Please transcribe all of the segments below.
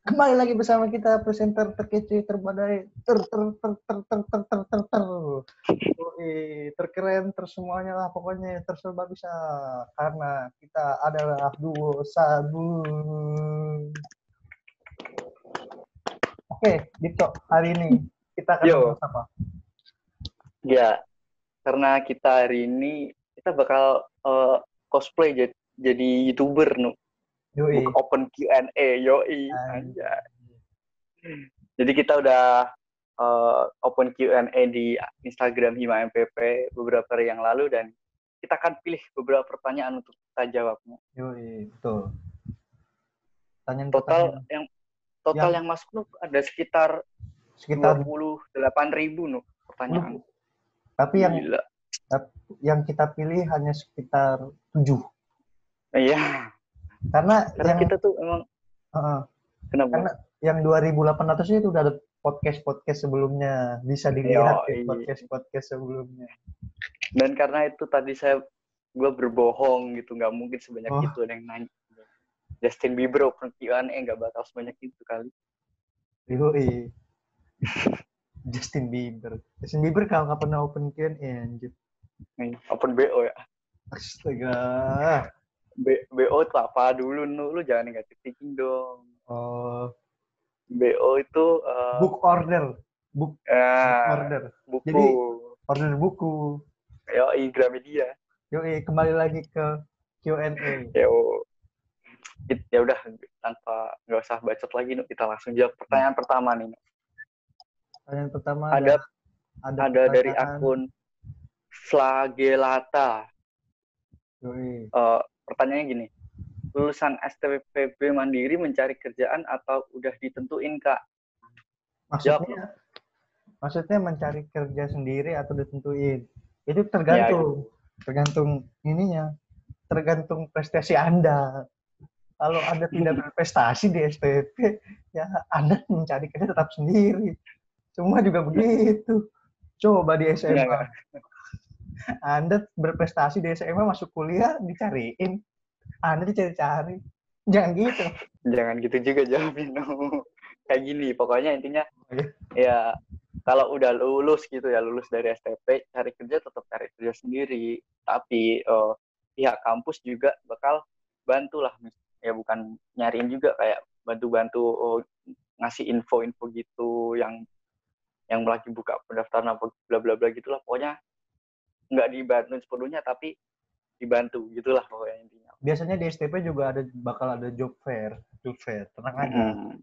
Kembali lagi bersama kita presenter terkece terbadai ter ter ter ter ter ter ter ter ter terkeren tersemuanya lah pokoknya terserba bisa karena kita adalah duo sabu. Oke, Dito, hari ini kita akan Yo. membahas apa? Ya, karena kita hari ini kita bakal eh, cosplay jadi, jadi youtuber nu Yoi. Open Q&A yoi. Jadi kita udah eh, open Q&A di Instagram Hima MPP beberapa hari yang lalu dan kita akan pilih beberapa pertanyaan untuk kita jawab. Yoi, betul. Pertanyaan Total pertanyaan yang total Yang- yang masuk nu ada sekitar sekitar 28.000 ribu nu pertanyaan. tapi yang Gila. yang kita pilih hanya sekitar tujuh Iya, karena karena yang kita tuh emang Heeh. kenapa? karena yang 2800 itu udah ada podcast podcast sebelumnya bisa dilihat di Yoi. podcast podcast sebelumnya dan karena itu tadi saya gue berbohong gitu nggak mungkin sebanyak Oh. itu ada yang nanya Justin Bieber open Q&A nggak bakal sebanyak itu kali Yoi. Justin Bieber Justin Bieber kalau nggak pernah open Q&A anjir open BO ya astaga B- BO itu apa dulu nu? Lu jangan negatif thinking dong. Oh. BO itu eh, book order. Book eh, order. buku. Jadi- order buku. Yo Gramedia. Yoi, kembali lagi ke Q&A yo ya udah tanpa nggak usah bacot lagi nu. Kita langsung jawab pertanyaan pertama nih Nu. pertanyaan pertama ada ada ada dari akun Flagelata. Yoi. Eh, pertanyaannya gini, lulusan STPB mandiri mencari kerjaan atau udah ditentuin kak? maksudnya maksudnya mencari kerja sendiri atau ditentuin? Itu Ya, tergantung tergantung ininya tergantung prestasi anda. Kalau anda tidak berprestasi di STP ya anda mencari kerja tetap sendiri. Semua juga begitu. Coba di SMA Enggak, anda berprestasi di SMA masuk kuliah dicariin anda dicari-cari jangan gitu Jangan gitu juga jawabin. Kayak gini, pokoknya intinya Iya. ya kalau udah lulus gitu ya, lulus dari STP, cari kerja tetap cari kerja sendiri. Tapi eh, pihak kampus juga bakal bantu lah. Ya bukan nyariin juga kayak bantu-bantu oh, ngasih info-info gitu yang yang lagi buka pendaftaran apa bla bla bla gitulah pokoknya nggak dibantu sepenuhnya tapi dibantu gitulah pokoknya intinya. biasanya di STP juga ada bakal ada job fair job fair tenang aja Mm.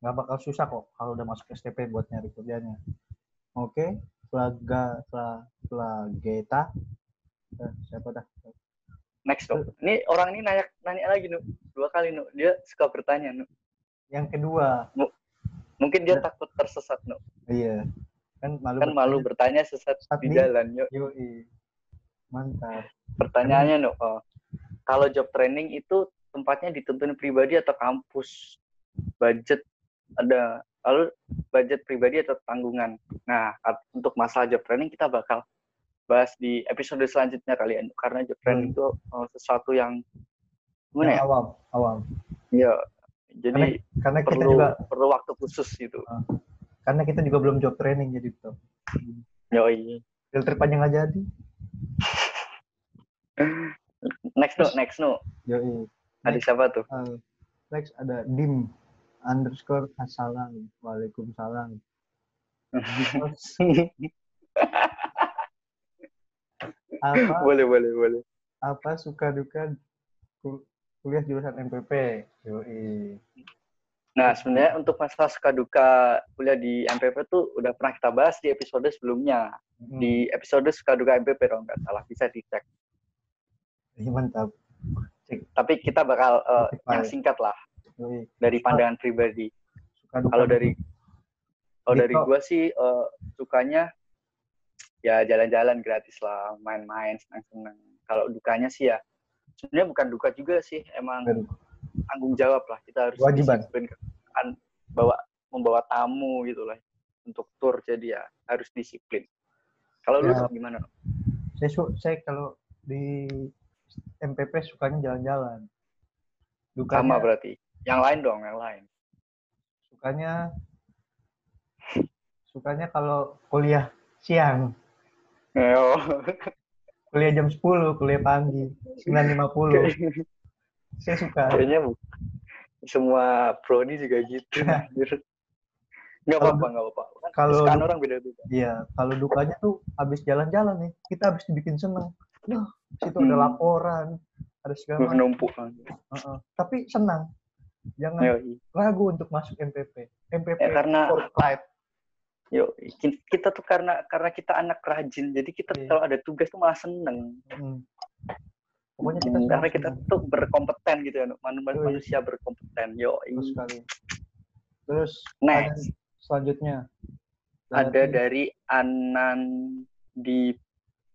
nggak bakal susah kok kalau udah masuk STP buat nyari kerjanya. Oke, Flaga Fla, Flageta. Eh, siapa dah? Next dong. Ini orang ini nanya nanya lagi nu dua kali nu dia suka bertanya nu. Yang kedua, Mungkin dia Ada. takut tersesat nu. iya. Kan malu Kan malu bertanya sesat di jalan yuk. Yoi. Mantap. Pertanyaannya nu, oh, kalau job training itu tempatnya ditentuin pribadi atau kampus? Budget ada lalu budget pribadi atau tanggungan. Nah, untuk masalah job training kita bakal bahas di episode selanjutnya kali ya, Nu. karena job training itu eh, sesuatu yang gimana Yang ya? awam, awam. Ya, jadi Karena kita perlu juga perlu waktu khusus gitu. Karena kita juga belum job training jadi tuh. Yoi. Filter panjang nggak jadi. Next no, next no. Yoi. Ada siapa tuh? Eh, next ada dim underscore assalam. Waalaikumsalam. Apa boleh, boleh, boleh. apa suka duka kul- kuliah jurusan MPP? Yoi. Nah, sebenarnya untuk masalah suka duka kuliah di MPP tuh udah pernah kita bahas di episode sebelumnya. Hmm, Di episode suka duka MPP kalau nggak salah, bisa dicek. iya, mantap. Tapi kita bakal Spotify. yang singkat lah dari pandangan pribadi. Kalau dari kalau dari Dito. gua sih eh, sukanya ya jalan-jalan gratis lah, main-main, senang-senang. Kalau dukanya sih ya sebenarnya bukan duka juga sih, emang. Tanggung jawab lah kita harus disiplin kan bawa membawa tamu gitu lah untuk tour jadi ya harus disiplin kalau lu Ya. gimana saya su- saya kalau di MPP sukanya jalan-jalan Dukanya, Sama berarti. Yang lain dong, yang lain. sukanya sukanya kalau kuliah siang, Oh. kuliah jam 10, kuliah pagi, 9.50. Saya suka. Kayaknya bu- semua prodi juga gitu. anjir. Nggak apa-apa, nggak apa-apa. Kan kalau- kesukaan orang beda-beda. Iya, kalau dukanya tuh habis jalan-jalan nih, kita habis dibikin seneng. Wah, situ ada Hmm. laporan, ada segala macam. Menumpuk. Heeh. Tapi senang. Jangan Yoi. ragu untuk masuk MPP. MPP Ya, karena for pride. Yo, kita tuh karena karena kita anak rajin, jadi kita Iya. kalau ada tugas tuh malah seneng. Hmm. Pokoknya kita Hmm, karena kita tuh berkompeten gitu ya, manusia berkompeten. Yo, Betul sekali. Terus next selanjutnya ada dari Anandi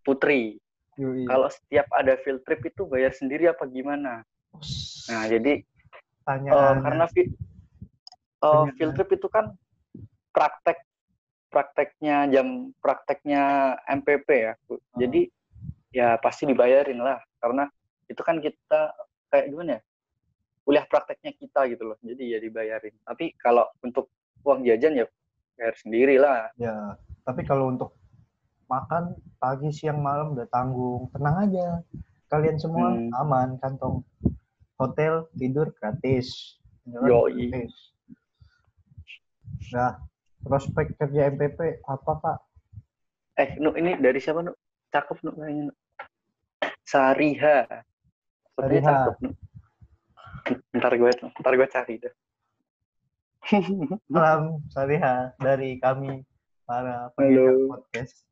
Putri. Yoi. Kalau setiap ada field trip itu bayar sendiri apa gimana? Nah, jadi tanya eh, karena fi- eh, field trip itu kan praktek prakteknya jam prakteknya MPP ya. Ah. Jadi ya pasti dibayarin lah karena itu kan kita kayak gimana ya? Kuliah prakteknya kita gitu loh. Jadi ya dibayarin. Tapi kalau untuk uang jajan ya bayar sendiri lah. ya, tapi kalau untuk makan pagi, siang, malam udah tanggung. Tenang aja. Kalian semua Hmm. aman kantong. Hotel tidur gratis. Yoi. gratis. Nah, prospek kerja MPP apa, Pak? Eh, Nu, ini dari siapa, Nu? Cakep, Nu, kayaknya. Sariha. Sariha. cakep. Ntar gue, ntar gue cari deh. Salam Sariha dari kami para pendengar podcast.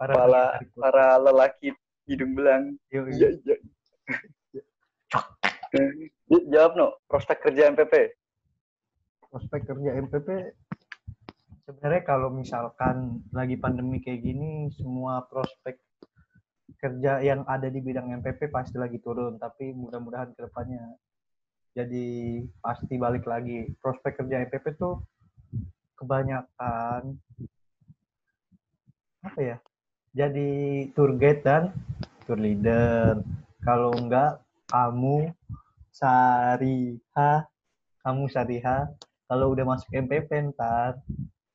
Para para para lelaki hidung belang. Iya, iya. Eh, Jawab, No. Prospek kerja MPP. prospek kerja MPP sebenarnya kalau misalkan lagi pandemi kayak gini semua prospek kerja yang ada di bidang MPP pasti lagi turun tapi mudah-mudahan ke depannya jadi pasti balik lagi. Prospek kerja MPP tuh kebanyakan apa ya jadi tour guide dan tour leader. Kalau enggak kamu Sariha kamu Sariha kalau udah masuk MPP ntar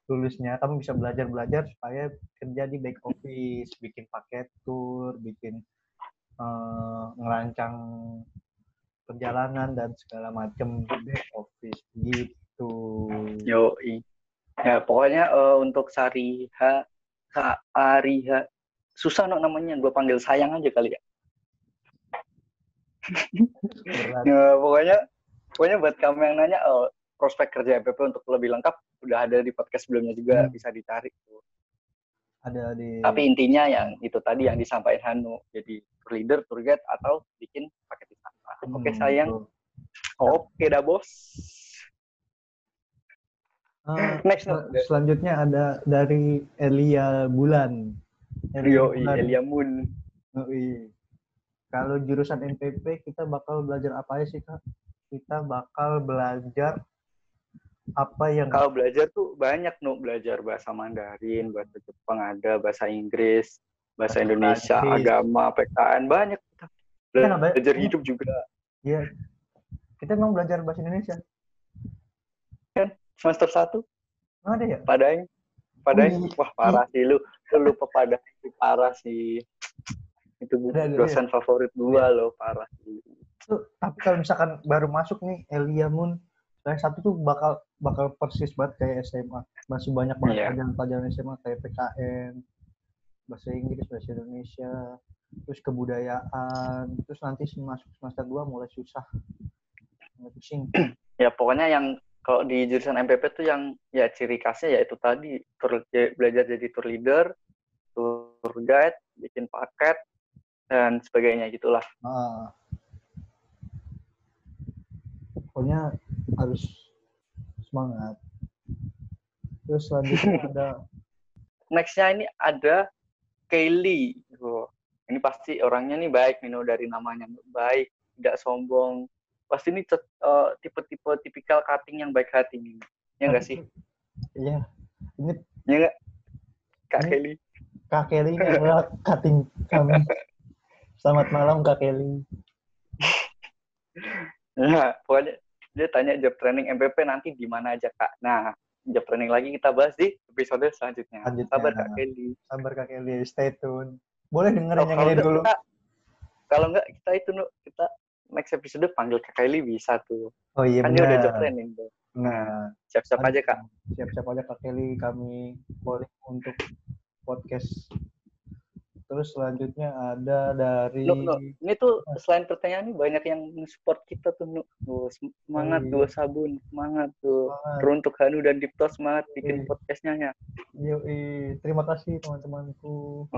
lulusnya kamu bisa belajar-belajar supaya kerja di back office, bikin paket tour, bikin eh, ngerancang perjalanan dan segala macam back office gitu. Yo, Ya, pokoknya eh, untuk Sariha, Sariha, susah no namanya. Gue panggil sayang aja kali ya. Ya, pokoknya, pokoknya buat kamu yang nanya, oh, prospek kerja MPP untuk lebih lengkap udah ada di podcast sebelumnya juga Hmm. bisa dicari. tuh. Ada di Tapi intinya yang itu tadi yang disampaikan Hanu, jadi tour leader, tour guide atau bikin paket wisata. Oke Hmm, sayang, betul. oke dah bos. Eh, Next, sel- no. selanjutnya ada dari Elia Bulan. Bulan. Elia Moon. Yoi. Kalau jurusan MPP kita bakal belajar apa aja sih kak? Kita bakal belajar apa yang Kalau belajar tuh banyak nu belajar bahasa Mandarin, bahasa Jepang ada, bahasa Inggris, bahasa Indonesia, agama, PKN banyak. kita. Kita Belajar hidup juga. ya kita emang belajar bahasa Indonesia Semester satu ada ya? Padahal Padahal Oh, iya. wah parah sih lu. Lu lupa Padahal itu parah sih. Itu Ada, dosen favorit gua loh, parah sih. Tuh, tapi kalau misalkan baru masuk nih Elia Moon yang satu tuh bakal bakal persis banget kayak SMA masih banyak banget Iya. pelajaran-pelajaran SMA kayak PKN bahasa Inggris bahasa Indonesia terus kebudayaan terus nanti masuk semester 2 mulai susah mulai pusing Ya pokoknya yang kalau di jurusan MPP tuh yang ya ciri khasnya ya itu tadi tour, ya, belajar jadi tour leader, tour guide, bikin paket dan sebagainya gitulah. Ah. pokoknya harus semangat terus selanjutnya ada Nextnya ini ada Kaylee. Oh, ini pasti orangnya nih baik nih no, dari namanya baik, tidak sombong. Pasti ini eh, tipe-tipe tipikal cutting yang baik hati nih. Ya enggak sih? iya ini Ya enggak? Kak Ini- Kelly. Kak Kelly ini adalah cutting kami. Selamat malam Kak Kelly. Nah, pokoknya dia tanya job training MPP nanti di mana aja kak. Nah, job training lagi kita bahas di episode selanjutnya. Lanjutnya. Sabar kak Kelly. Sabar Kak Kelly, stay tune. Boleh dengerin Oh, yang ini dulu. kita, kalau enggak kita itu Nu, kita next episode panggil kak Kelly bisa tuh. Oh iya Kan dia udah job training tuh. Nah, Siap-siap aja kak. siap-siap aja Kak Kelly kami boleh untuk podcast. Terus selanjutnya ada dari Nu, Nu, ini tuh selain pertanyaan ini banyak yang support kita tuh Nu. Tuh, semangat Oh, iya. dua sabun, semangat tuh. Semangat. Teruntuk Hanu dan Dipto semangat bikin Iya. podcastnya ya. Yoi, terima kasih teman-temanku.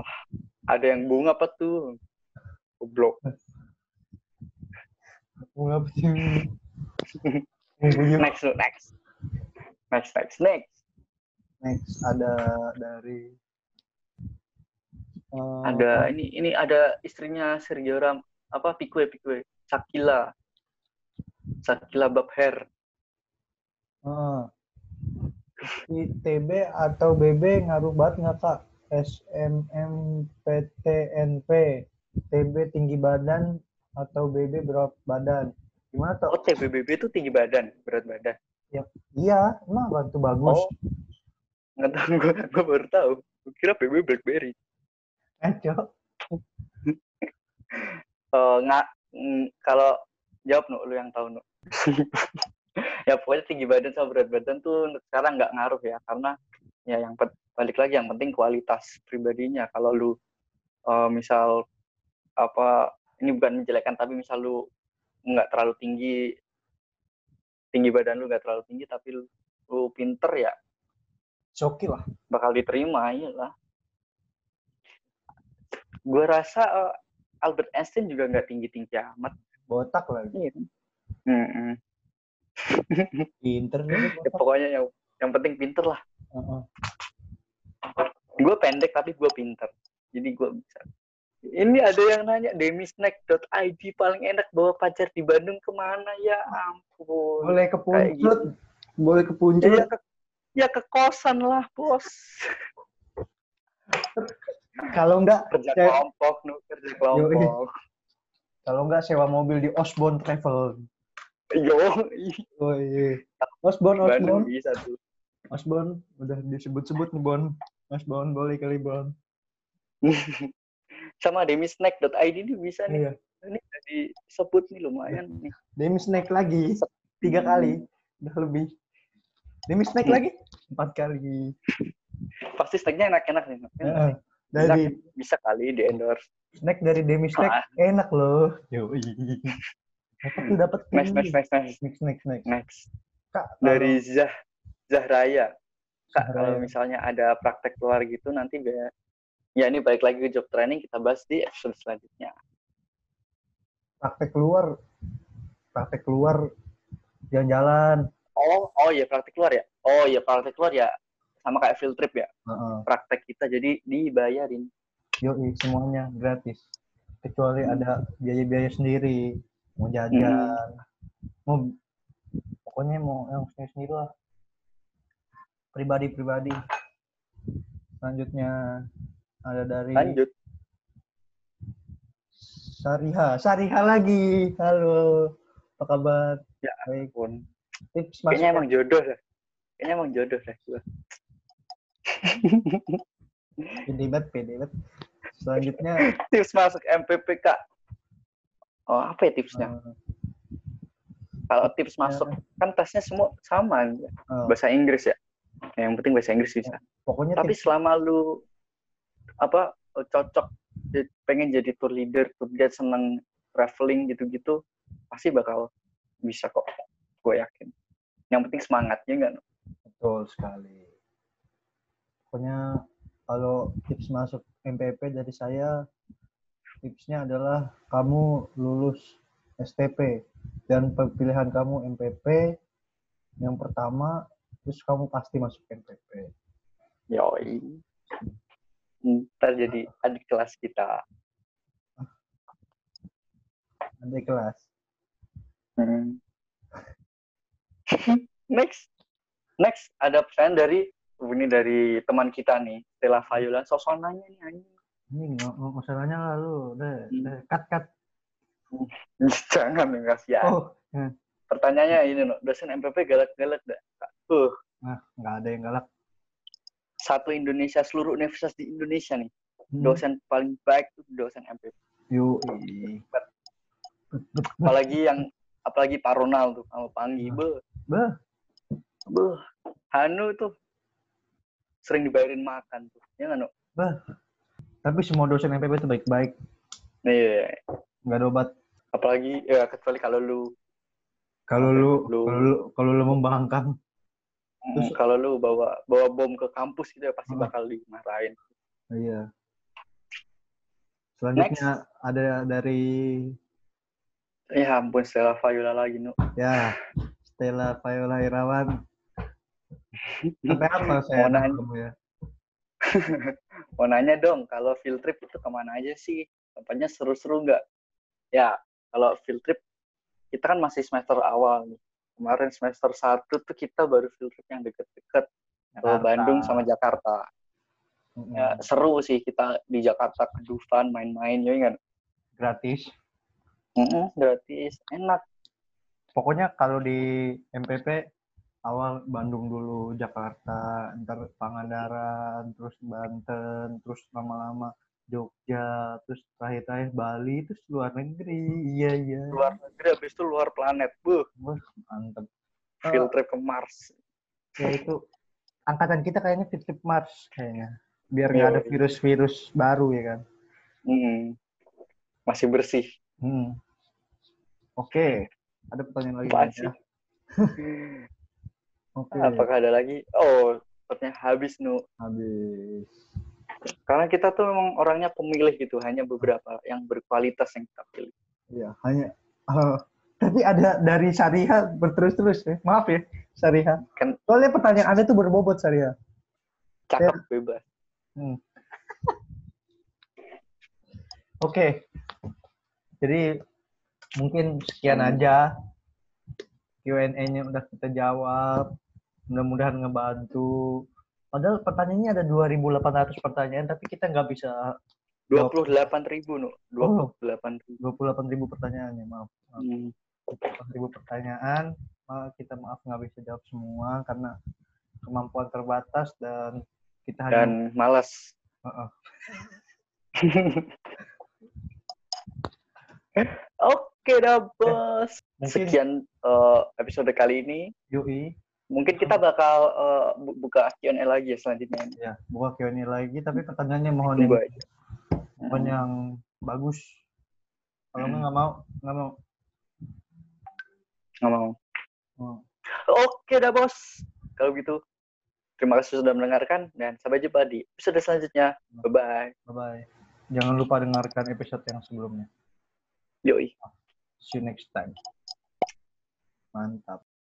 Ada yang bunga apa tuh? Goblok. Bunga sih? Mengguyur. Next, next. Next, next, next. Next ada dari eh, Ada ini ini ada istrinya Sergio Ram apa Pikue Pikue Sakila. Sakila Babher. eh, ITB atau BB ngaruh banget nggak kak? SMMPTNP TB tinggi badan atau BB berat badan gimana tuh? Oh, TBBB itu tinggi badan, berat badan. Iya, emang tuh bagus? Oh, nggak tahu gue, gue baru tahu. Gue kira PB BlackBerry. Eh, Cok. Eh, nggak, mm, kalau jawab nu, lu yang tahu nu. ya pokoknya tinggi badan sama berat badan tuh sekarang nggak ngaruh ya, karena ya yang balik lagi yang penting kualitas pribadinya. Kalau lu eh, misal apa ini bukan menjelekan tapi misal lu nggak terlalu tinggi tinggi badan lu nggak terlalu tinggi tapi lu, lu pinter ya Coki lah. bakal diterima lah. Gue rasa eh, Albert Einstein juga nggak tinggi-tinggi amat. Botak lagi. Iya kan? Mm-mm. Pinter nih. Ya, pokoknya yang yang penting pinter lah. Heeh. Gue pendek tapi gue pinter. Jadi gue bisa. Ini ada yang nanya demisnack.id paling enak bawa pacar di Bandung ke mana ya ampun. Boleh ke Kayak gitu. Punclut. Boleh ke Punclut. Ya, ke, ya ke kosan lah bos. Kalau enggak Kerja Saya- kelompok nu kerja kelompok. kalau enggak sewa mobil di Osborne Travel. Yo, Oh iya. Osborne, Osborne, bisa tuh. Osborne. Udah disebut-sebut nih Bon. Osborne boleh kali Bon. sama demisnack.id ini bisa nih. Iya. Ini disebut nih lumayan nih. Demi snack lagi tiga kali udah lebih. Demi snack Hmm. lagi empat kali. Pasti snacknya enak-enak nih. Heeh. Dari Bisa kali di endorse. snack dari Demi snack Ah. enak loh. Yoi. Dapat tuh dapat Next, next, next, next, snack snack snack. next. Kak Dari Zah Zahraya. Kak, Zahraya. kalau misalnya ada praktek keluar gitu nanti biar ya ini balik lagi ke job training kita bahas di episode selanjutnya. praktek keluar praktek keluar jalan-jalan. Oh, oh ya praktek keluar ya. Oh ya praktek keluar ya sama kayak field trip ya. Heeh. Praktek kita jadi dibayarin. Yoi, semuanya gratis. Kecuali Hmm. ada biaya-biaya sendiri, mau jajan, mau pokoknya mau yang sendiri lah. Pribadi-pribadi. Selanjutnya ada dari Lanjut. Sariha. Sariha lagi. Halo. Apa kabar? Ya Baik. Pun. Tips masuk Kayaknya emang jodoh lah. Kayaknya emang jodoh lah gua. Pede banget, pede banget. Selanjutnya Tips masuk MPP kak. Oh apa ya tipsnya? eh, Kalau tips masuk kan tesnya semua sama eh, bahasa Inggris ya. Yang penting bahasa Inggris bisa. pokoknya Tapi tips selama lu apa cocok pengen jadi tour leader, tour guide, seneng traveling gitu-gitu, pasti bakal bisa kok. Gue yakin. Yang penting semangatnya enggak. Betul sekali. Pokoknya kalau tips masuk MPP dari saya, tipsnya adalah kamu lulus STP dan pilihan kamu MPP yang pertama, terus kamu pasti masuk MPP. Yoi. Ntar jadi adik kelas kita. Ada kelas. Hmm. Next. Next ada pesan dari ini dari teman kita nih, Stella Viola. Sosok nanya nih anjing. Ini nggak- nggak masalahnya lalu, udah, Hmm. udah, cut cut. Jangan dong, kasihan. Oh, hmm. Pertanyaannya ini, no. dosen MPP galak-galak gak? Uh, nah, nggak ada yang galak. satu Indonesia, seluruh universitas di Indonesia nih. Hmm. Dosen paling baik tuh dosen MPP. Yuk. Apalagi yang, apalagi Pak Ronald tuh, sama Pak Anggi. Hmm. Be, be. Hanu tuh sering dibayarin makan tuh. Ya nggak, no? tapi semua dosen MPP itu baik-baik. Nih, Nggak ada obat. apalagi ya kecuali kalau lu Kalau lu, kalau lu, kalau lu membangkang, Terus- Mm, kalau lu bawa bawa bom ke kampus gitu ya pasti Hmm. bakal dimarahin. iya. Selanjutnya ada dari Ya ampun Stella Viola lagi nu. ya Stella Viola Irawan. Sampai apa saya Mau nanya. kamu ya? Mau nanya dong kalau field trip itu ke mana aja sih? Tempatnya seru-seru nggak? Ya kalau field trip kita kan masih semester awal nih. Kemarin semester satu tuh kita baru field trip yang deket-deket ke. Bandung sama Jakarta. Ya, seru sih kita di Jakarta ke Dufan main-main ya kan. Gratis. Mm-mm, gratis, enak. Pokoknya kalau di MPP awal Bandung dulu, Jakarta, ntar Pangandaran, terus Banten, terus lama-lama Jogja, terus terakhir-terakhir Bali, terus luar negeri. Iya, iya. Luar negeri habis itu luar planet. Buh, Mantep. field trip ke Mars. Ya itu angkatan kita kayaknya fit fit Mars kayaknya. Biar nggak ada Yoi. virus-virus baru ya kan. Mm. Masih bersih. Hmm. Oke, ada pertanyaan lagi Apaan Bang, sih? ya? Oke, Apakah ada lagi? Oh, sepertinya habis nu. habis. Karena kita tuh memang orangnya pemilih gitu, hanya beberapa yang berkualitas yang kita pilih. Iya, hanya eh, tapi ada dari Syariah berterus-terus ya. Maaf ya, Syariah. Kan- Soalnya pertanyaan Anda tuh berbobot Syariah. Cakep bebas. Oke. Jadi mungkin sekian Hmm. aja Q&A-nya udah kita jawab. Mudah-mudahan ngebantu. Padahal pertanyaannya ada 2.800 pertanyaan, tapi kita nggak bisa 28 ribu, nu. 28 ribu. 28 ribu pertanyaannya, maaf. maaf. Hmm. 28 ribu pertanyaan, maaf, kita maaf nggak bisa jawab semua karena kemampuan terbatas dan kita hanya Dan malas. Oke dah, bos. Mungkin Sekian eh, episode kali ini. UI Mungkin kita bakal bu- buka Q&A lagi ya selanjutnya. ya buka Q&A lagi tapi pertanyaannya mohon yang, aja. mohon yang bagus kalau nggak nggak mau nggak mau Nggak mau. Oh. Oke dah bos. Kalau gitu, terima kasih sudah mendengarkan dan sampai jumpa di episode selanjutnya. Bye bye. bye bye jangan lupa dengarkan episode yang sebelumnya Yoi. see you next time mantap